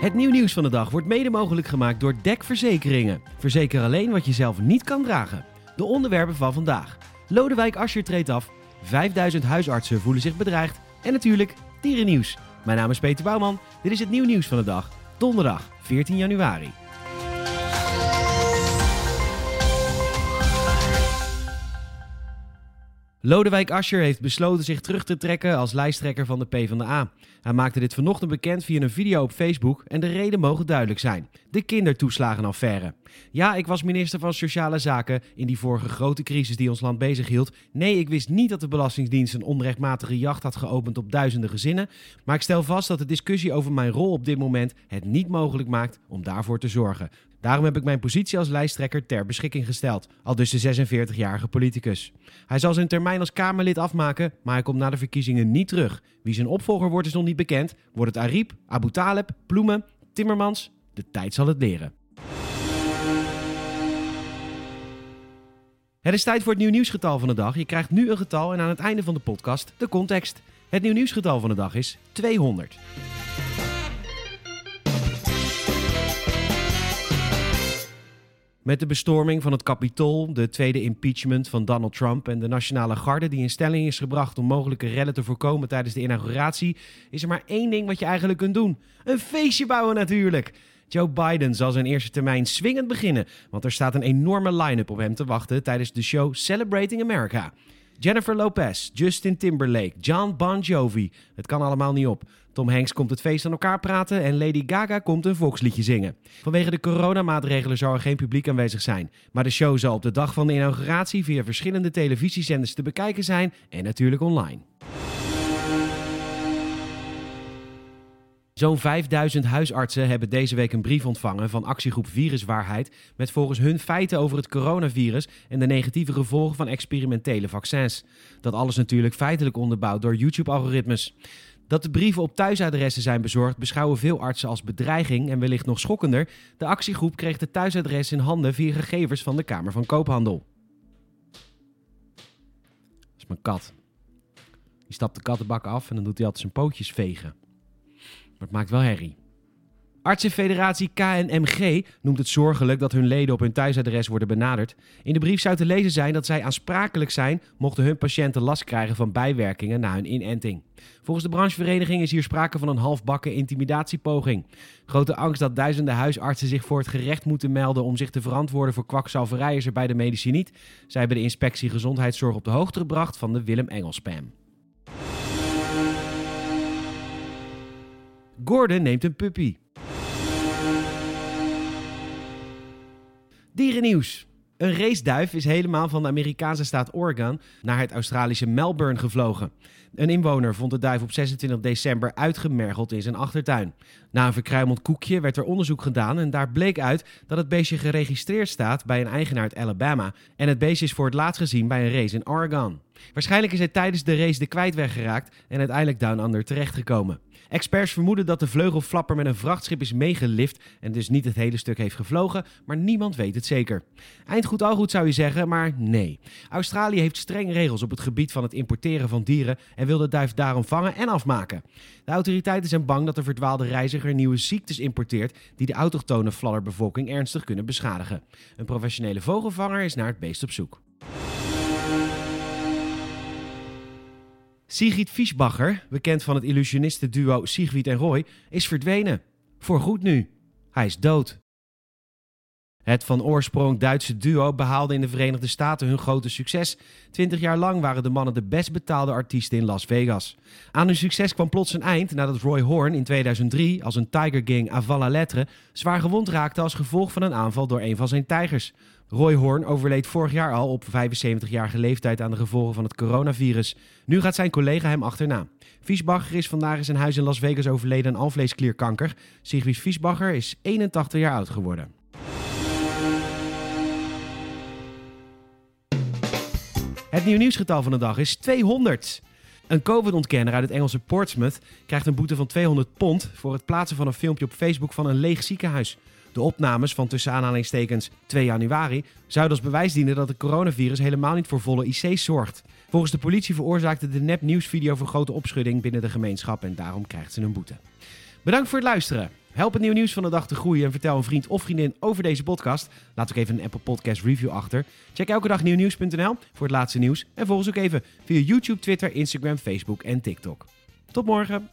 Het nieuw nieuws van de dag wordt mede mogelijk gemaakt door DEC Verzekeringen. Verzeker alleen wat je zelf niet kan dragen. De onderwerpen van vandaag. Lodewijk Asscher treedt af. 5000 huisartsen voelen zich bedreigd. En natuurlijk dierennieuws. Mijn naam is Peter Bouwman. Dit is het nieuw nieuws van de dag. Donderdag 14 januari. Lodewijk Asscher heeft besloten zich terug te trekken als lijsttrekker van de PvdA. Hij maakte dit vanochtend bekend via een video op Facebook en de reden mogen duidelijk zijn. De kindertoeslagenaffaire. Ja, ik was minister van Sociale Zaken in die vorige grote crisis die ons land bezighield. Nee, ik wist niet dat de Belastingdienst een onrechtmatige jacht had geopend op duizenden gezinnen. Maar ik stel vast dat de discussie over mijn rol op dit moment het niet mogelijk maakt om daarvoor te zorgen. Daarom heb ik mijn positie als lijsttrekker ter beschikking gesteld, al dus de 46-jarige politicus. Hij zal zijn termijn als Kamerlid afmaken, maar hij komt na de verkiezingen niet terug. Wie zijn opvolger wordt is nog niet bekend. Wordt het Ariep, Abu Taleb, Ploemen, Timmermans? De tijd zal het leren. Het is tijd voor het nieuw nieuwsgetal van de dag. Je krijgt nu een getal en aan het einde van de podcast de context. Het nieuw nieuwsgetal van de dag is 200. Met de bestorming van het Capitool, de tweede impeachment van Donald Trump en de Nationale Garde die in stelling is gebracht om mogelijke rellen te voorkomen tijdens de inauguratie, is er maar één ding wat je eigenlijk kunt doen: een feestje bouwen natuurlijk. Joe Biden zal zijn eerste termijn swingend beginnen, want er staat een enorme line-up op hem te wachten tijdens de show Celebrating America. Jennifer Lopez, Justin Timberlake, John Bon Jovi. Het kan allemaal niet op. Tom Hanks komt het feest aan elkaar praten en Lady Gaga komt een volksliedje zingen. Vanwege de coronamaatregelen zal er geen publiek aanwezig zijn. Maar de show zal op de dag van de inauguratie via verschillende televisiezenders te bekijken zijn en natuurlijk online. Zo'n 5000 huisartsen hebben deze week een brief ontvangen van actiegroep Viruswaarheid met volgens hun feiten over het coronavirus en de negatieve gevolgen van experimentele vaccins. Dat alles natuurlijk feitelijk onderbouwd door YouTube-algoritmes. Dat de brieven op thuisadressen zijn bezorgd beschouwen veel artsen als bedreiging en wellicht nog schokkender. De actiegroep kreeg de thuisadres in handen via gegevens van de Kamer van Koophandel. Dat is mijn kat. Die stapt de kattenbak af en dan doet hij altijd zijn pootjes vegen. Maar het maakt wel herrie. Artsenfederatie KNMG noemt het zorgelijk dat hun leden op hun thuisadres worden benaderd. In de brief zou te lezen zijn dat zij aansprakelijk zijn mochten hun patiënten last krijgen van bijwerkingen na hun inenting. Volgens de branchevereniging is hier sprake van een halfbakken intimidatiepoging. Grote angst dat duizenden huisartsen zich voor het gerecht moeten melden om zich te verantwoorden voor kwakzalverij is er bij de medici niet. Zij hebben de inspectie gezondheidszorg op de hoogte gebracht van de Willem Engel spam. Gordon neemt een puppy. Dierennieuws. Een raceduif is helemaal van de Amerikaanse staat Oregon naar het Australische Melbourne gevlogen. Een inwoner vond de duif op 26 december uitgemergeld in zijn achtertuin. Na een verkruimeld koekje werd er onderzoek gedaan en daar bleek uit dat het beestje geregistreerd staat bij een eigenaar uit Alabama. En het beestje is voor het laatst gezien bij een race in Oregon. Waarschijnlijk is hij tijdens de race de kwijt geraakt en uiteindelijk Down Under terechtgekomen. Experts vermoeden dat de vleugelflapper met een vrachtschip is meegelift en dus niet het hele stuk heeft gevlogen, maar niemand weet het zeker. Eindgoed al goed zou je zeggen, maar nee. Australië heeft strenge regels op het gebied van het importeren van dieren en wil de duif daarom vangen en afmaken. De autoriteiten zijn bang dat de verdwaalde reiziger nieuwe ziektes importeert die de autochtone fladderbevolking ernstig kunnen beschadigen. Een professionele vogelvanger is naar het beest op zoek. Sigrid Fischbacher, bekend van het illusionistenduo Sigrid en Roy, is verdwenen. Voorgoed nu. Hij is dood. Het van oorsprong Duitse duo behaalde in de Verenigde Staten hun grote succes. Twintig jaar lang waren de mannen de best betaalde artiesten in Las Vegas. Aan hun succes kwam plots een eind nadat Roy Horn in 2003 als een Tiger Gang à la lettre zwaar gewond raakte als gevolg van een aanval door een van zijn tijgers. Roy Horn overleed vorig jaar al op 75-jarige leeftijd aan de gevolgen van het coronavirus. Nu gaat zijn collega hem achterna. Fiesbacher is vandaag in zijn huis in Las Vegas overleden aan alvleesklierkanker. Sigrid Fiesbacher is 81 jaar oud geworden. Het nieuw nieuwsgetal van de dag is 200. Een COVID-ontkenner uit het Engelse Portsmouth krijgt een boete van 200 pond voor het plaatsen van een filmpje op Facebook van een leeg ziekenhuis. De opnames van tussen aanhalingstekens 2 januari zouden als bewijs dienen dat het coronavirus helemaal niet voor volle IC's zorgt. Volgens de politie veroorzaakte de nepnieuwsvideo voor grote opschudding binnen de gemeenschap en daarom krijgt ze een boete. Bedankt voor het luisteren. Help het nieuw nieuws van de dag te groeien en vertel een vriend of vriendin over deze podcast. Laat ook even een Apple Podcast review achter. Check elke dag nieuwnieuws.nl voor het laatste nieuws. En volg ons ook even via YouTube, Twitter, Instagram, Facebook en TikTok. Tot morgen.